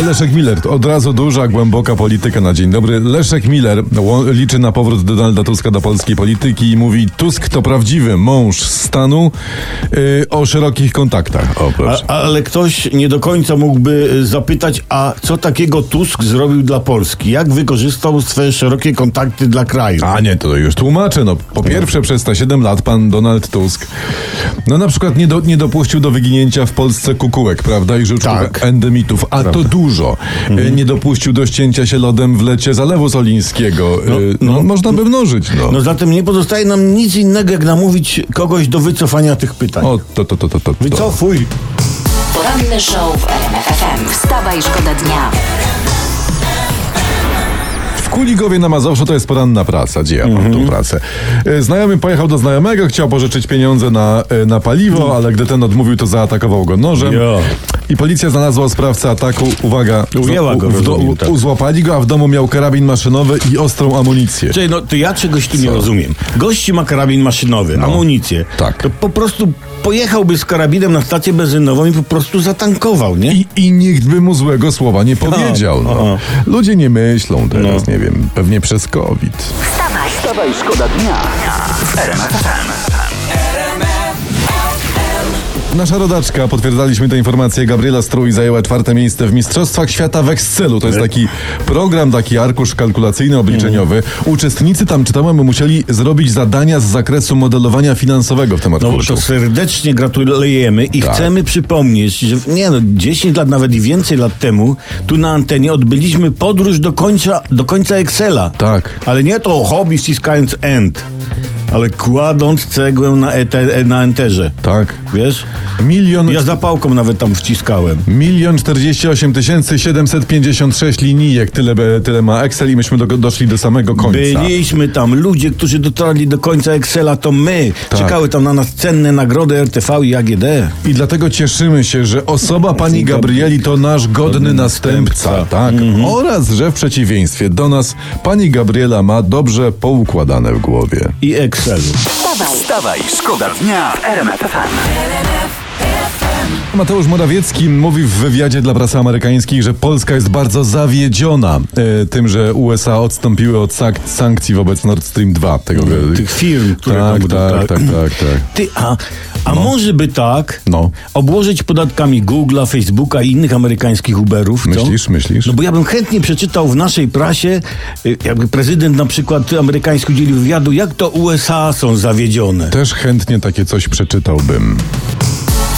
Leszek Miller, od razu duża, głęboka polityka na dzień dobry. Leszek Miller liczy na powrót Donalda Tuska do polskiej polityki i mówi: Tusk to prawdziwy mąż stanu yy, o szerokich kontaktach. O. A, ale ktoś nie do końca mógłby y, zapytać, a co takiego Tusk zrobił dla Polski? Jak wykorzystał swoje szerokie kontakty dla kraju? A nie, to już tłumaczę. No, po pierwsze, przez te 7 lat pan Donald Tusk, no na przykład nie, do, nie dopuścił do wyginięcia w Polsce kukułek, prawda? I żuczków Tak. endemitów, a to dużo. E, Nie dopuścił do ścięcia się lodem w lecie Zalewu Solińskiego. No, no, no, można by mnożyć, no. No zatem nie pozostaje nam nic innego, jak namówić kogoś do wycofania tych pytań. O, to, to, to, to, to. Wycofuj. Poranny show w RMF FM. Wstawaj, szkoda dnia. W Kuligowie na Mazowszu to jest poranna praca. Gdzie ja mam Mhm. tą pracę? E, Znajomy pojechał do znajomego, chciał pożyczyć pieniądze na, e, na paliwo, ale gdy ten odmówił, to zaatakował go nożem. Jo. I policja znalazła sprawcę ataku. Uwaga, Ujęła go, w, do, rozumiem, tak. uzłapali go, a w domu miał karabin maszynowy i ostrą amunicję. Czyli no to ja czegoś tu nie Co? rozumiem. Gości ma karabin maszynowy, No. amunicję. Tak. To po prostu pojechałby z karabinem na stację benzynową i po prostu zatankował, nie? I, I nikt by mu złego słowa nie powiedział. No. aha. Ludzie nie myślą teraz, No. nie wiem, pewnie przez COVID. Wstawaj, Wstawaj, szkoda dnia w RMF FM. Nasza rodaczka, potwierdzaliśmy tę informację, Gabriela Strój zajęła czwarte miejsce w Mistrzostwach Świata w Excelu. To jest taki program, taki arkusz kalkulacyjny, obliczeniowy. Uczestnicy tam, czytałem, musieli zrobić zadania z zakresu modelowania finansowego w tym No arkuszu. to serdecznie gratulujemy i Tak. chcemy przypomnieć, że nie no, 10 lat, nawet i więcej lat temu, tu na antenie odbyliśmy podróż do końca, do końca Excela. Tak. Ale nie to hobby ściskając end, ale kładąc cegłę na, ete, na enterze. Tak. Wiesz? Milion, Ja zapałką nawet tam wciskałem. milion 48 tysięcy 756 linijek, tyle, tyle ma Excel i myśmy do, doszli do samego końca. Byliśmy tam, ludzie, którzy dotarli do końca Excela, to my. Tak. Czekały tam na nas cenne nagrody RTV i AGD. I dlatego cieszymy się, że osoba pani Gabrieli to nasz godny następca, tak? Oraz, że w przeciwieństwie do nas pani Gabriela ma dobrze poukładane w głowie. I Excelu. wstawaj. Wstawaj, szkoda dnia w RMF FM. Mateusz Morawiecki mówi w wywiadzie dla prasy amerykańskiej, że Polska jest bardzo zawiedziona e, tym, że USA odstąpiły od sankcji wobec Nord Stream 2. Tego, Tych firm, które tak, tam będą, tak, tak, tak, tak. Ty, a, a może by tak No. obłożyć podatkami Google'a, Facebooka i innych amerykańskich Uberów? co? Myślisz, myślisz? No bo ja bym chętnie przeczytał w naszej prasie, y, jakby prezydent na przykład amerykański udzielił wywiadu, jak to USA są zawiedzione. Też chętnie takie coś przeczytałbym.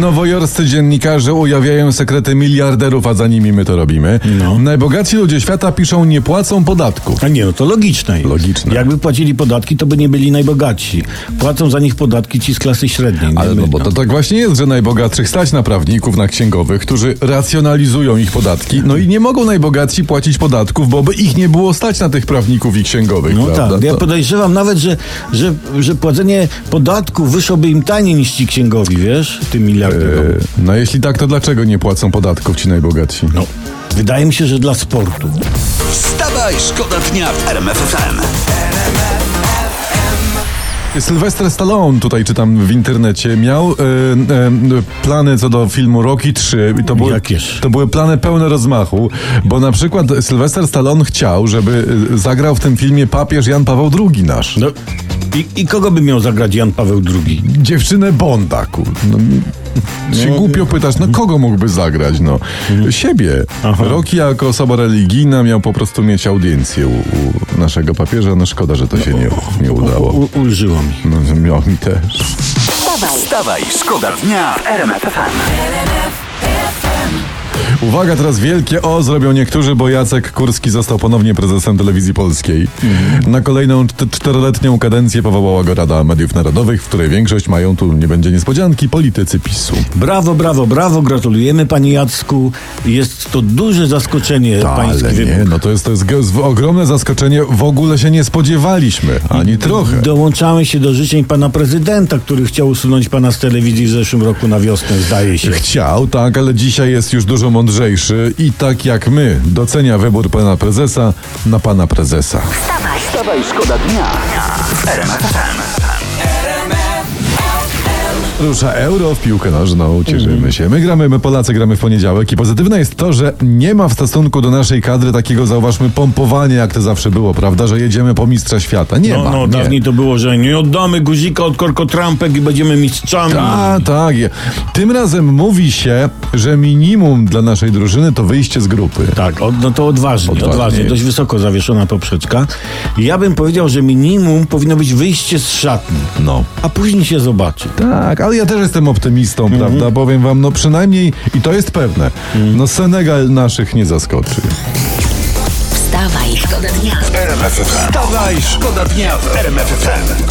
Nowojorscy dziennikarze ujawniają sekrety miliarderów, a za nimi my to robimy. No. Najbogatsi ludzie świata piszą, nie płacą podatku. A nie, no to logiczne. jest. Logiczne. Jakby płacili podatki, to by nie byli najbogatsi. Płacą za nich podatki ci z klasy średniej. nie Ale my. no bo to tak właśnie jest, że najbogatszych stać na prawników, na księgowych, którzy racjonalizują ich podatki, no i nie mogą najbogatsi płacić podatków, bo by ich nie było stać na tych prawników i księgowych, No prawda? tak, ja podejrzewam nawet, że, że, że płacenie podatku wyszłoby im taniej niż ci księgowi, wiesz, tym miliarderom. E, No jeśli tak, to dlaczego nie płacą podatków ci najbogatsi? No, wydaje mi się, że dla sportu. Wstawaj, szkoda dnia w RMF FM. Sylwester Stallone, tutaj czytam w internecie, miał e, e, plany co do filmu Rocky 3 i to były, Jakież? to były plany pełne rozmachu, bo na przykład Sylwester Stallone chciał, żeby e, zagrał w tym filmie papież Jan Paweł II nasz. No, i, I kogo by miał zagrać Jan Paweł II? Dziewczynę Bonda, kur... No, się No, głupio pytasz, no kogo mógłby zagrać, no? Siebie. Aha. Rocky jako osoba religijna miał po prostu mieć audiencję u, u naszego papieża, no szkoda, że to się nie, nie udało. U, ulżyło mi. No, miał mi też. Wstawaj, Wstawaj, szkoda dnia w RMF FM. Uwaga, teraz wielkie O zrobią niektórzy, bo Jacek Kurski został ponownie prezesem telewizji polskiej. Na kolejną czt- czteroletnią kadencję powołała go Rada Mediów Narodowych, w której większość mają, tu nie będzie niespodzianki, politycy PiSu. Brawo, brawo, brawo, gratulujemy panie Jacku. Jest to duże zaskoczenie pański Ale wybór. nie, no to jest, to jest ogromne zaskoczenie, w ogóle się nie spodziewaliśmy, ani trochę. Dołączamy się do życzeń pana prezydenta, który chciał usunąć pana z telewizji w zeszłym roku na wiosnę, zdaje się. Chciał, tak, ale dzisiaj jest już dużo mądrzejszy i tak jak my docenia wybór pana prezesa na pana prezesa. Wstawaj, Wstawaj, szkoda dnia. Rusza euro w piłkę nożną, cieszymy się. My gramy, my Polacy gramy w poniedziałek i pozytywne jest to, że nie ma w stosunku do naszej kadry takiego, zauważmy, pompowania, jak to zawsze było, prawda, że jedziemy po mistrza świata. Nie No, ma, no, nie. dawniej to było, że nie oddamy guzika od korkotrampek i będziemy mistrzami. A, tak. je- Tym razem mówi się, że minimum dla naszej drużyny to wyjście z grupy. Tak, od, no to odważnie, Odważnie. odważnie, dość wysoko zawieszona poprzeczka. Ja bym powiedział, że minimum powinno być wyjście z szatni, No. a później się zobaczy. Tak, ale ja też jestem optymistą, prawda? Powiem wam, no przynajmniej, i to jest pewne, no Senegal naszych nie zaskoczy. wstawaj, szkoda dnia. RMF FM. Wstawaj, szkoda dnia w RMF FM.